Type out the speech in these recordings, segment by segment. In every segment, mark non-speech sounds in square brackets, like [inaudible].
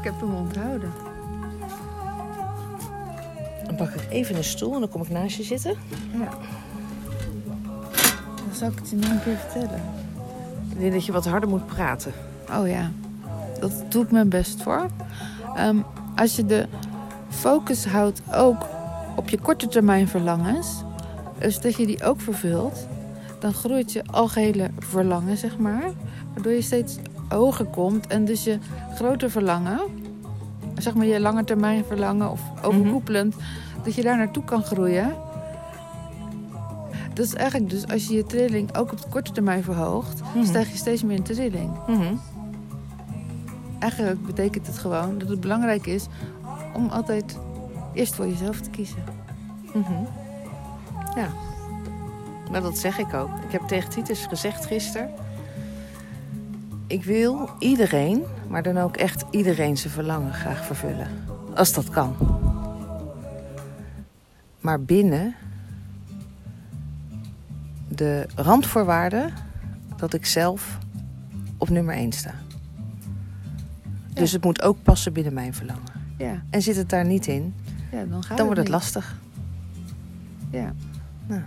Ik heb hem onthouden. Dan pak ik even een stoel en dan kom ik naast je zitten. Ja. Dan zal ik het je nog een keer vertellen. Ik denk dat je wat harder moet praten. Oh ja, dat doe ik mijn best voor. Ehm, als je de focus houdt ook op je korte termijn verlangens, dus dat je die ook vervult, dan groeit je algehele verlangen, zeg maar. Waardoor je steeds hoger komt en dus je grote verlangen, zeg maar je lange termijn verlangen of overkoepelend, dat je daar naartoe kan groeien. Dat is eigenlijk dus als je je trilling ook op de korte termijn verhoogt, Mhm. stijg je steeds meer in trilling. Mhm. Eigenlijk betekent het gewoon dat het belangrijk is om altijd eerst voor jezelf te kiezen. Mhm. Ja. Maar dat zeg ik ook. Ik heb tegen Titus gezegd gisteren. Ik wil iedereen, maar dan ook echt iedereen zijn verlangen graag vervullen. Als dat kan. Maar binnen de randvoorwaarden dat ik zelf op nummer 1 sta. Dus het moet ook passen binnen mijn verlangen. Ja, En zit het daar niet in, ja dan gaat dan wordt het lastig. Ja. Nou.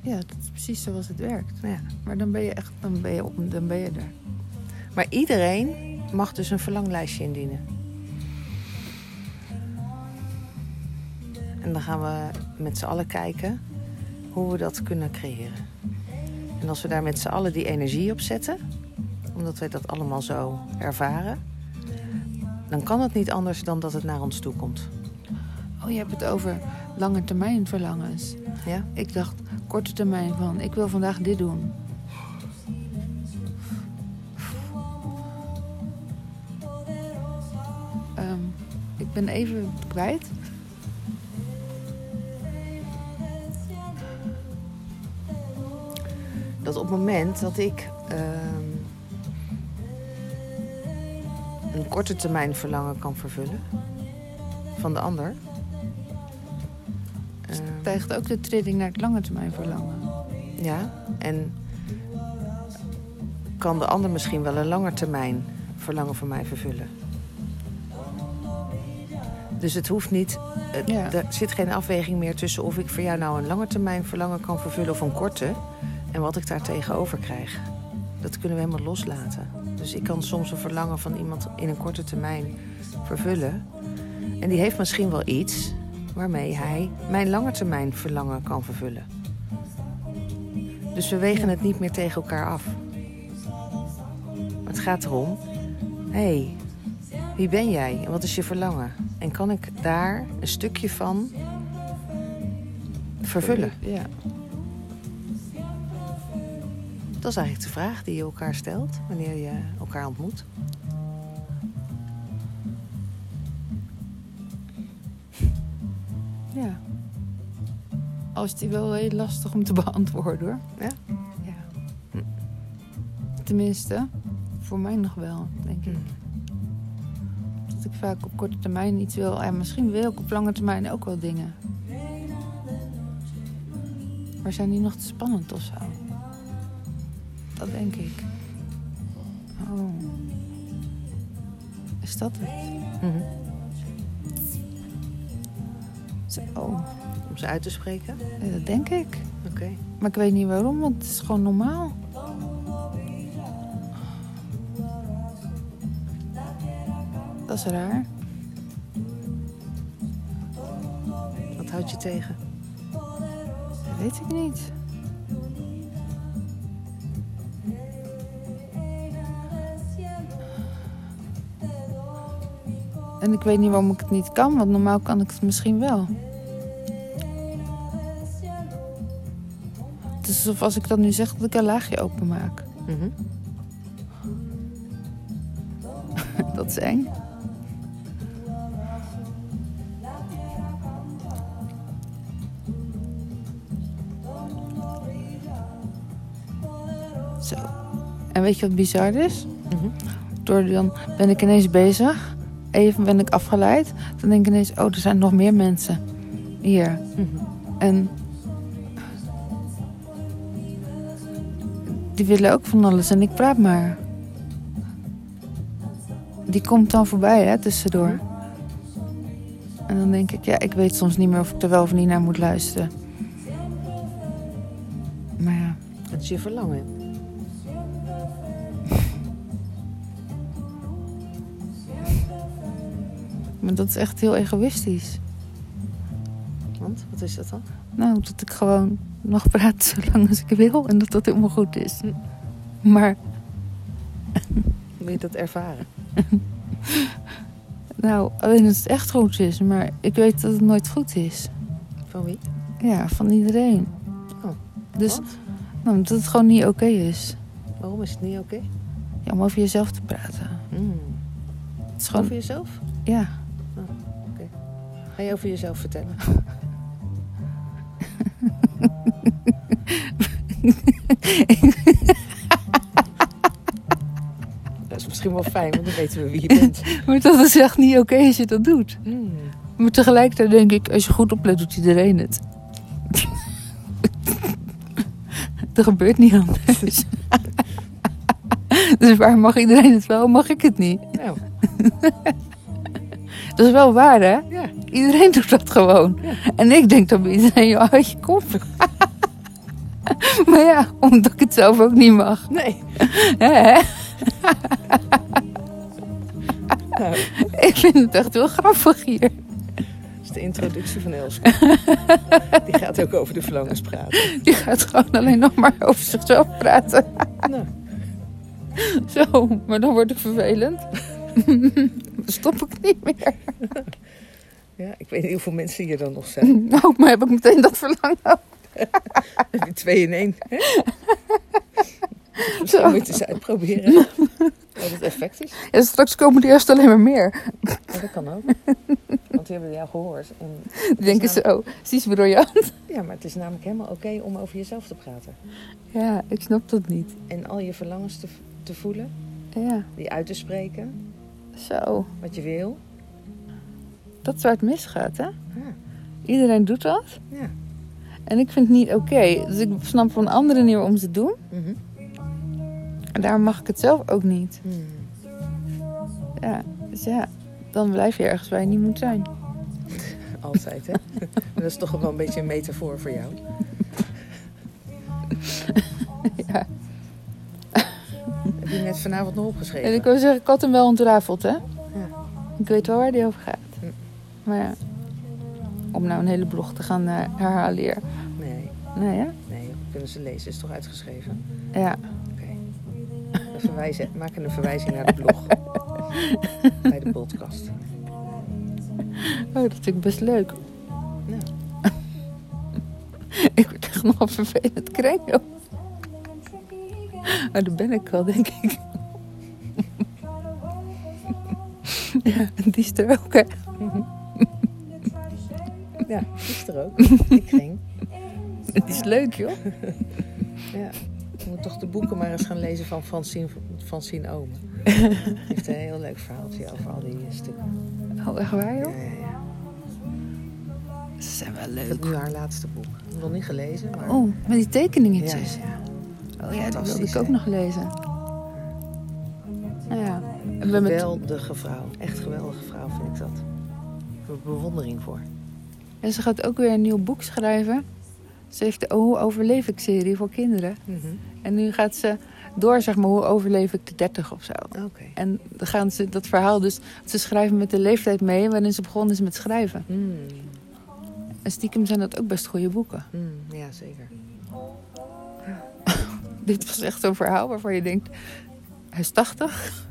ja, dat precies zoals het werkt. Ja. Maar dan ben je echt, dan ben je, op, dan ben je er. Maar iedereen mag dus een verlanglijstje indienen. En dan gaan we met z'n allen kijken hoe we dat kunnen creëren. En als we daar met z'n allen die energie op zetten, omdat wij dat allemaal zo ervaren, dan kan het niet anders dan dat het naar ons toe komt. Oh, je hebt het over lange termijn verlangens. Ja? Ik dacht korte termijn van, ik wil vandaag dit doen. Ehm, ik ben even kwijt. Dat op het moment dat ik ehm, een korte termijn verlangen kan vervullen van de ander. Stijgt ook de trilling naar het lange termijn verlangen. Ja, en kan de ander misschien wel een langer termijn verlangen van mij vervullen. Dus het hoeft niet, het- Ja. er zit geen afweging meer tussen of ik voor jou nou een lange termijn verlangen kan vervullen of een korte. En wat ik daar tegenover krijg. Dat kunnen we helemaal loslaten. Dus ik kan soms een verlangen van iemand in een korte termijn vervullen. En die heeft misschien wel iets waarmee hij mijn lange termijn verlangen kan vervullen. Dus we wegen het niet meer tegen elkaar af. Het gaat erom: hé, hey, wie ben jij en wat is je verlangen? En kan ik daar een stukje van vervullen? Ja. Dat is eigenlijk de vraag die je elkaar stelt wanneer je elkaar ontmoet. Is die wel heel lastig om te [laughs] beantwoorden hoor. Ja? Ja. Hm. Tenminste, voor mij nog wel, denk ik. Dat ik vaak op korte termijn iets wil. En misschien wil ik op lange termijn ook wel dingen. Maar zijn die nog te spannend of zo? Dat denk ik. Oh. Is dat het? Mhm. Zo, Oh, Om ze uit te spreken? ja, dat denk ik. Oké. Maar ik weet niet waarom, want het is gewoon normaal. Dat is raar. Wat houdt je tegen? Dat weet ik niet. En ik weet niet waarom ik het niet kan, want normaal kan ik het misschien wel. Het is alsof als ik dat nu zeg, dat ik een laagje openmaak. Mhm. [laughs] Dat is eng. Zo. En weet je wat bizar is? Mhm. Door dan ben ik ineens bezig. Even ben ik afgeleid. Dan denk ik ineens, oh, er zijn nog meer mensen hier. Mhm. En die willen ook van alles en ik praat maar. die komt dan voorbij, hè, tussendoor. En dan denk ik, ja, ik weet soms niet meer of ik er wel of niet naar moet luisteren. Maar ja, Het is je verlangen. maar dat is echt heel egoïstisch. Want, wat is dat dan? Nou, dat ik gewoon nog praat zolang als ik wil en dat dat helemaal goed is. Maar, Wil je dat ervaren? [laughs] nou, alleen als het echt goed is. Maar ik weet dat het nooit goed is. Van wie? Ja, van iedereen. Oh, Dus, Wat? nou, dat het gewoon niet oké is. Waarom is het niet oké? Ja, om over jezelf te praten. Hmm. Het is gewoon, Over jezelf? ja. Ga je over jezelf vertellen? [laughs] [laughs] dat is misschien wel fijn, want dan weten we wie je bent. [laughs] Maar dat is echt niet oké als je dat doet. Hmm. Maar tegelijkertijd denk ik, als je goed oplet, doet iedereen het. [laughs] er gebeurt niet anders. dus waar mag iedereen het wel, mag ik het niet? Nou, Dat is wel waar, hè? ja. Iedereen doet dat gewoon. Ja. En ik denk bij iedereen, houd je kop. [laughs] maar ja, omdat ik het zelf ook niet mag. Nee. [laughs] Hè? Nou, [laughs] Ik vind het echt heel grappig hier. dat is de introductie van Elske. Die gaat ook over de verlangens praten. Die gaat gewoon alleen nog maar over zichzelf praten. Nou, Zo, maar dan wordt het vervelend. Dan stop ik niet meer. ja, ik weet niet hoeveel mensen hier dan nog zijn. Nou, maar heb ik meteen dat verlangen. Heb je twee in één? Hè? Misschien Zo. moet je het eens uitproberen. Wat het effect is. En straks komen die eerst alleen maar meer. Ja, dat kan ook. Want die hebben jou gehoord. En, Die denken zo, zie je briljant. ja, maar het is namelijk helemaal oké om over jezelf te praten. Ja, ik snap dat niet. En al je verlangens te, te voelen. Ja, Die uit te spreken. zo. Wat je wil. Dat is waar het misgaat, hè? Ja. Iedereen doet dat. ja. En ik vind het niet oké. Dus ik snap van anderen niet waarom ze het doen. Mhm. En daar mag ik het zelf ook niet. Hmm. Ja, dus ja, dan blijf je ergens waar je niet moet zijn. [laughs] Altijd, hè? [laughs] dat is toch wel een beetje een metafoor voor jou. [laughs] ja. Heb je net vanavond nog opgeschreven? En ik wil zeggen, ik had hem wel ontrafeld, hè? Ja. Ik weet wel waar die over gaat. Hm. Maar ja, om nou een hele blog te gaan eh, herhalen hier. Nee, Nou ja, nee. Kunnen ze lezen? Is toch uitgeschreven? ja. Oké. We verwijzen, [laughs] maken een verwijzing naar de blog. [laughs] Bij de podcast. Oh, dat vind ik best leuk. Nou. [laughs] ik word echt nog een vervelend joh. Maar daar ben ik wel, denk ik. ja, die is er ook, hè? Ja, er ook. Ik ging. Die [laughs] is leuk, joh. [laughs] Ja. Je moet toch de boeken maar eens gaan lezen van Francine, Francine Omen. Die [laughs] heeft een heel leuk verhaaltje over al die eh, stukken. Oh, echt waar, Ja, joh? ja, ja. Ze zijn wel Ik leuk. heb nu haar laatste boek. Nog niet gelezen, maar... Oh, met die ja, tekeningetjes. ja. Oh ja, die wilde ik ook hè? nog lezen. Nou ja. Met... Geweldige vrouw. Echt geweldige vrouw vind ik dat. Ik heb er bewondering voor. En ze gaat ook weer een nieuw boek schrijven. Ze heeft de Hoe overleef ik serie voor kinderen. En nu gaat ze door, zeg maar, hoe overleef ik de 30 of zo. En dan gaan ze dat verhaal dus... Ze schrijven met de leeftijd mee waarin ze begonnen is met schrijven. Mm. En stiekem zijn dat ook best goede boeken. Mm, ja, zeker. [laughs] Dit was echt zo'n verhaal waarvan je denkt... Hij is 80.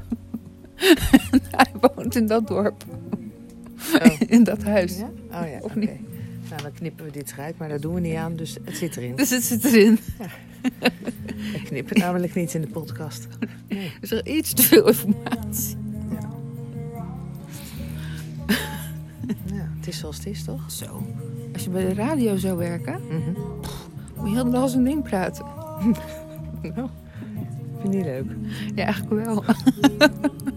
en [laughs] hij woont in dat dorp. Oh. in dat huis. Ja? Oh ja, oké. Nou, dan knippen we dit eruit, maar dat doen we niet aan, dus het zit erin. Dus het zit erin. Ik knip het namelijk niet in de podcast. Nee. Er is er iets te veel informatie. Ja. ja, het is zoals het is, toch? Zo. Als je bij de radio zou werken, Mhm. moet je heel de als een ding praten. [laughs] Nou, vind je niet leuk? Ja, eigenlijk wel. [laughs]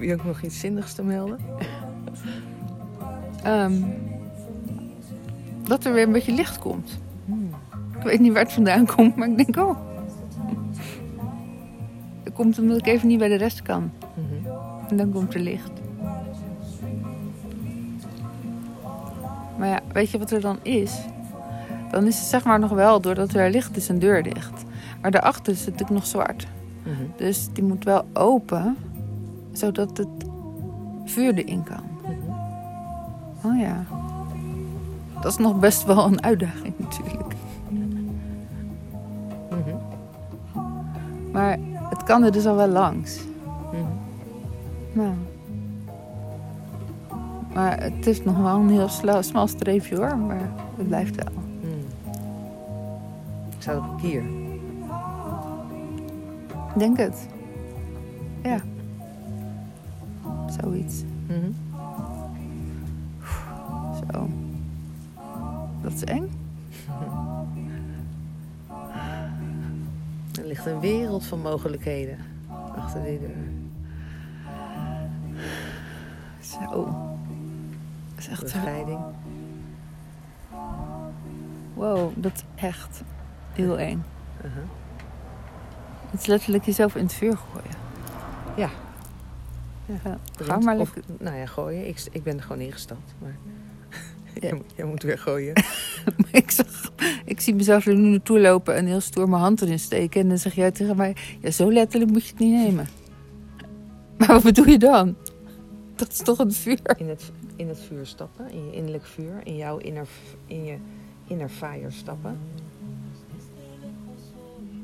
Heb je ook nog iets zinnigs te melden? [laughs] Ehm, dat er weer een beetje licht komt. Hmm. Ik weet niet waar het vandaan komt, maar ik denk, oh, [laughs] komt omdat ik even niet bij de rest kan. Mhm. En dan komt er licht. Maar ja, weet je wat er dan is? Dan is het zeg maar nog wel, doordat er licht is, een deur dicht. Maar daarachter is het natuurlijk nog zwart. Mhm. Dus die moet wel open, zodat het vuur erin kan. Mhm. Oh ja. Dat is nog best wel een uitdaging [laughs] natuurlijk. Mhm. Maar het kan er dus al wel langs. Nou. Maar het is nog wel een heel smal streepje hoor, maar het blijft wel. Mhm. Staat op een kier. Ik denk het. Ja. Zoiets. Mhm. Zo. Dat is eng. Er ligt een wereld van mogelijkheden achter die deur. Zo. Dat is echt zo. Bevrijding. Wow, dat is echt heel eng. Mhm. Het is letterlijk jezelf in het vuur gooien. Ja. Ja, ga maar Of, nou ja, gooien. Ik, ik ben er gewoon ingestapt. Maar [laughs] Ja. jij, moet- jij moet weer gooien. [laughs] ik, zag, ik zie mezelf er nu naartoe lopen en heel stoer mijn hand erin steken. En dan zeg jij tegen mij, ja, zo letterlijk moet je het niet nemen. [laughs] Maar wat bedoel je dan? Dat is toch een vuur? In het, in het vuur stappen. In je innerlijk vuur. In jouw inner, in je inner fire stappen.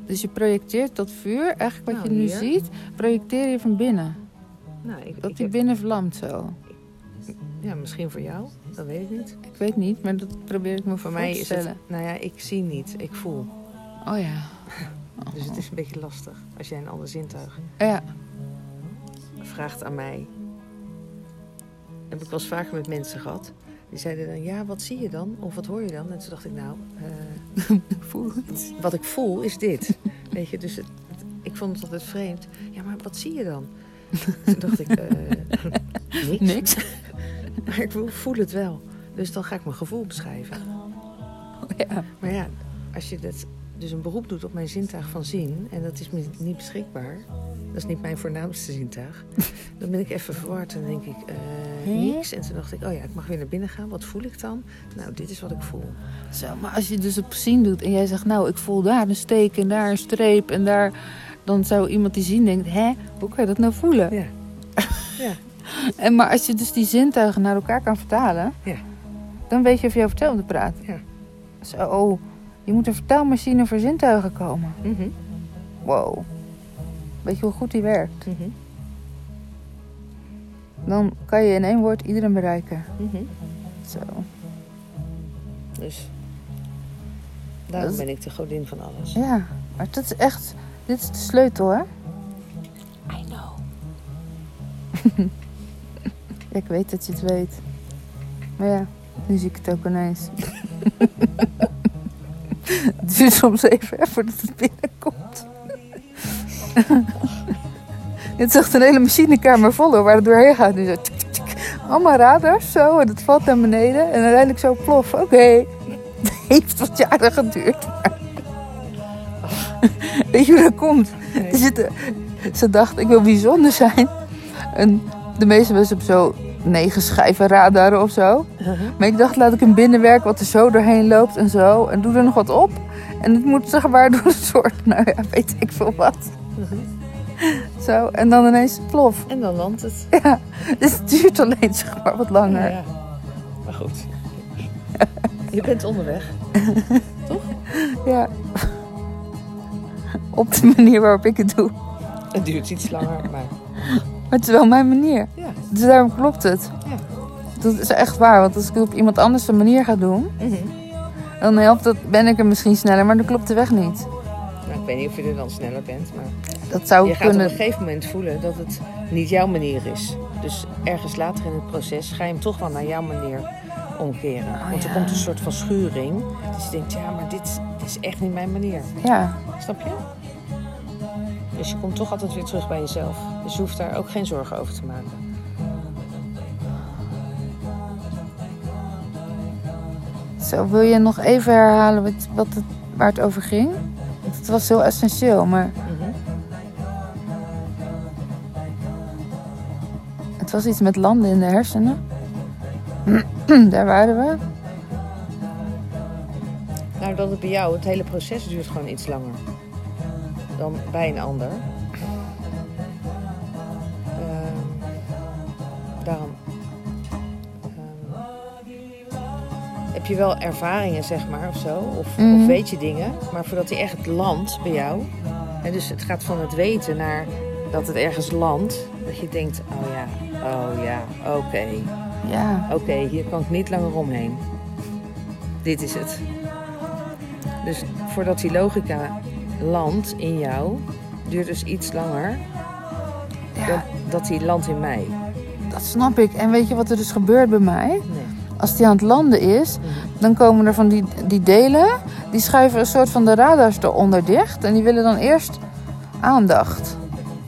Dus je projecteert dat vuur, eigenlijk wat Nou, je nu hier. ziet, projecteer je van binnen. Nou, ik, Dat ik die heb- binnen vlamt zo. ja, misschien voor jou. Dat weet ik niet. Ik weet niet, maar dat probeer ik me Voor mij te het... stellen. Nou ja, ik zie niet. Ik voel. Oh ja. [laughs] Dus het is een beetje lastig. Als jij een ander zintuig Ja, vraagt aan mij. Heb ik wel eens vaker met mensen gehad. Die zeiden dan, ja, wat zie je dan? Of wat hoor je dan? En toen dacht ik, nou, eh, [laughs] voel het. wat ik voel is dit. Weet je, dus het- ik vond het altijd vreemd. Ja, maar wat zie je dan? Toen dacht ik, eh, [laughs] niks. Niks. [laughs] Maar ik voel- het wel. Dus dan ga ik mijn gevoel beschrijven. Oh ja. Maar ja, als je dat, dus een beroep doet op mijn zintuig van zien... en dat is me niet beschikbaar... dat is niet mijn voornaamste zintuig... [laughs] dan ben ik even verward en denk ik, eh, niks. En toen dacht ik, oh ja, ik mag weer naar binnen gaan. Wat voel ik dan? Nou, dit is wat ik voel. Zo, maar als je dus op zien doet en jij zegt, nou, ik voel daar een steek en daar een streep en daar... Dan zou iemand die zien denkt, hè, hoe kan je dat nou voelen? Ja. ja. [laughs] En, maar als je dus die zintuigen naar elkaar kan vertalen, Ja. dan weet je of je over hetzelfde praat. Ja. Zo, oh, je moet een vertaalmachine voor zintuigen komen. Mhm, Wow. Weet je hoe goed die werkt? mhm, Dan kan je in één woord iedereen bereiken. mhm. Zo. Dus daarom ben ik de godin van alles. Ja, maar dat is echt, dit is de sleutel, hè? I know. [laughs] Ik weet dat je het weet. Maar ja, nu zie ik het ook ineens. [laughs] het duurt soms even hè, voordat het binnenkomt. het is echt een hele machinekamer vol hoor, waar het doorheen gaat. Nu zo. Allemaal radars zo en het valt naar beneden. En uiteindelijk zo plof. Oké, [laughs] het heeft wat jaren geduurd. Maar... Weet je hoe dat komt? Nee. Zitten, ze dacht, ik wil bijzonder zijn. En de meeste mensen hebben zo negen schijven radaren of zo. Mhm. Maar ik dacht, laat ik een binnenwerk wat er zo doorheen loopt en zo. En doe er nog wat op. En het moet zeg maar door een soort, nou ja, weet ik veel wat. Mhm. Zo, en dan ineens plof. En dan landt het. Ja, dus het duurt alleen zeg maar wat langer. Ja, ja. Maar goed. Je bent onderweg. [laughs] Ja. [laughs] Op de manier waarop ik het doe. Het duurt iets langer, maar [laughs] Maar het is wel mijn manier. ja. Dus daarom klopt het. Ja. Dat is echt waar, want als ik het op iemand anders een manier ga doen, Mhm. dan helpt dat, ben ik er misschien sneller, maar dan klopt de weg niet. Nou, ik weet niet of je er dan sneller bent, maar Dat zou je gaat op een gegeven moment voelen dat het niet jouw manier is. Dus ergens later in het proces ga je hem toch wel naar jouw manier omkeren. Oh, Want er komt een soort van schuring. Dus je denkt, ja, maar dit is echt niet mijn manier. Ja. Snap je? Dus je komt toch altijd weer terug bij jezelf. Dus je hoeft daar ook geen zorgen over te maken. Zo, wil je nog even herhalen wat, het, waar het over ging? Want het was heel essentieel, maar... Mhm. Het was iets met landen in de hersenen. Daar waren we. Nou, dat het bij jou, het hele proces duurt gewoon iets langer dan bij een ander. Ehm, daarom ehm, heb je wel ervaringen, zeg maar, of zo. Of, Mhm. of weet je dingen. Maar voordat hij echt landt bij jou. En dus het gaat van het weten naar dat het ergens landt. Dat je denkt, oh ja, oh ja, oké. Ja, Oké, hier kan ik niet langer omheen. Dit is het. Dus voordat die logica landt in jou, duurt dus iets langer ja, dan dat die landt in mij. dat snap ik. En weet je wat er dus gebeurt bij mij? Nee. Als die aan het landen is, Mhm. dan komen er van die, die delen. Die schuiven een soort van de radars eronder dicht. En die willen dan eerst aandacht.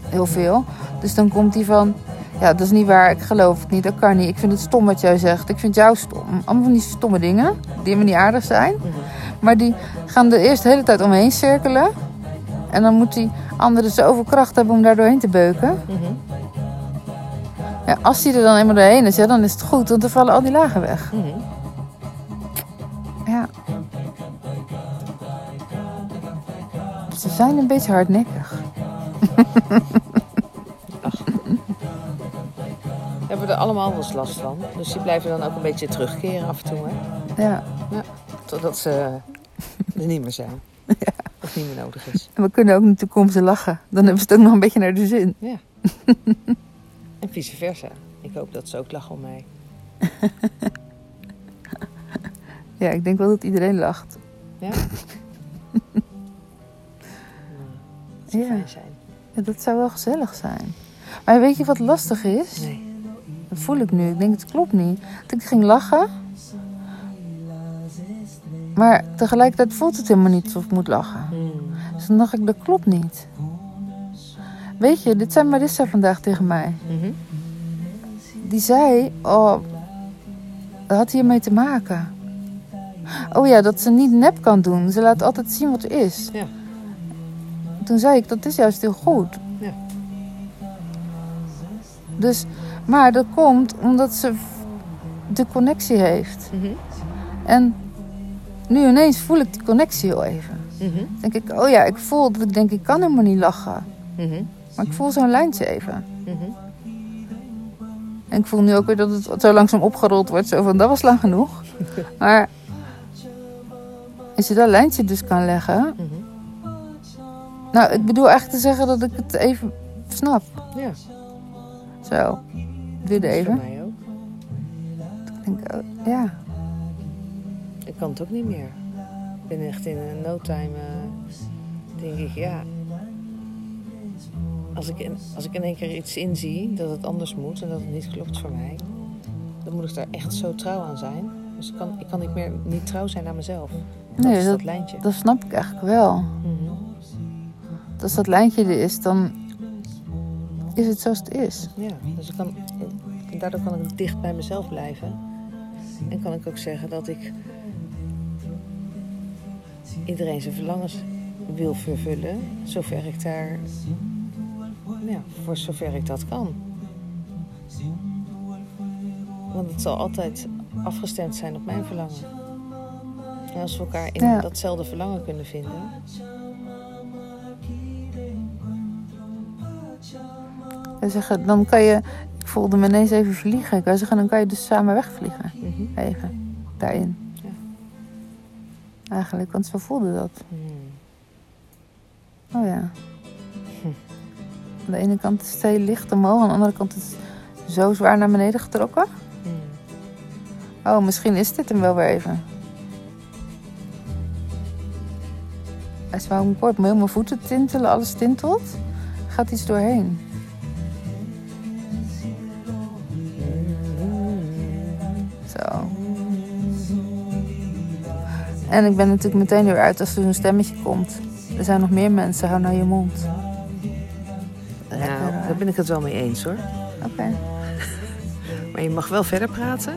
Heel veel. Dus dan komt die van... Ja, dat is niet waar. Ik geloof het niet. Dat kan niet. Ik vind het stom wat jij zegt. Ik vind jou stom. Allemaal van die stomme dingen. Die helemaal niet aardig zijn. Maar die gaan er eerst de hele tijd omheen cirkelen. En dan moet die andere zoveel kracht hebben om daar doorheen te beuken. Ja, als die er dan eenmaal doorheen is, ja, dan is het goed. Want dan vallen al die lagen weg. Ja. Ze zijn een beetje hardnekkig. [laughs] allemaal wel eens last van. Dus die blijven dan ook een beetje terugkeren af en toe. Hè? Ja. Totdat ze er niet meer zijn. [laughs] Of niet meer nodig is. En we kunnen ook natuurlijk om ze lachen. Dan hebben ze het ook nog een beetje naar de zin. Ja. [laughs] en vice versa. Ik hoop dat ze ook lachen om mij. [laughs] Ja, ik denk wel dat iedereen lacht. Ja? Dat zou Ja. zijn. Ja, dat zou wel gezellig zijn. Maar weet je wat lastig is? Nee. Dat voel ik nu. Ik denk, het klopt niet. Dat ik ging lachen. Maar tegelijkertijd voelt het helemaal niet alsof ik moet lachen. Dus dan dacht ik, dat klopt niet. Weet je, dit zei Marissa vandaag tegen mij. Mhm. Die zei, oh, dat had hiermee te maken. Oh ja, dat ze niet nep kan doen. Ze laat altijd zien wat er is. Ja. Toen zei ik, dat is juist heel goed. Dus, maar dat komt omdat ze de connectie heeft. Mhm. En nu ineens voel ik die connectie heel even. Dan denk ik, oh ja, ik voel dat ik denk, ik kan helemaal niet lachen. Mhm. Maar ik voel zo'n lijntje even. Mhm. En ik voel nu ook weer dat het zo langzaam opgerold wordt. Zo van, dat was lang genoeg. [laughs] Maar als je dat lijntje dus kan leggen... Nou, ik bedoel eigenlijk te zeggen dat ik het even snap. Ja, Zo. Dit voor even. mij ook. Ik denk, oh, ja. Ik kan het ook niet meer. Ik ben echt in een no time, eh, denk ik, ja. Als ik, in, als ik in één keer iets inzie dat het anders moet en dat het niet klopt voor mij, dan moet ik daar echt zo trouw aan zijn. Dus ik kan, ik kan niet meer niet trouw zijn aan mezelf. Dat Nee, is dat, dat- lijntje. Dat snap ik eigenlijk wel. Dat Als dat lijntje er is, dan is het zoals het is. Ja, dus ik kan, daardoor kan ik dicht bij mezelf blijven. En kan ik ook zeggen dat ik iedereen zijn verlangens wil vervullen, zover ik daar, ja, voor zover ik dat kan. Want het zal altijd afgestemd zijn op mijn verlangen. En als we elkaar in Ja. datzelfde verlangen kunnen vinden, Wij zeggen, dan kan je... Ik voelde me ineens even vliegen. Wou zeggen, dan kan je dus samen wegvliegen. mhm. Even. Daarin. Ja. Eigenlijk, want zo voelde dat. Hmm. Oh ja. Hm. Aan de ene kant is het heel licht omhoog. Aan de andere kant is het zo zwaar naar beneden getrokken. Hmm. Oh, misschien is dit hem wel weer even. Hij is wel een kort, maar heel mijn voeten tintelen, alles tintelt. Gaat iets doorheen. En ik ben natuurlijk meteen weer uit als er zo'n stemmetje komt. Er zijn nog meer mensen, hou nou je mond. Lekker, Nou, daar ben ik het wel mee eens hoor. Oké. [laughs] Maar je mag wel verder praten.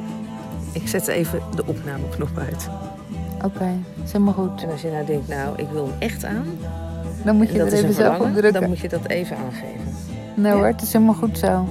Ik zet even de opnameknop uit. Oké, is helemaal goed. En als je nou denkt, nou, ik wil hem echt aan. Dan moet je dat er even zelf op drukken. dan moet je dat even aangeven. Nee hoor, het is helemaal goed zo.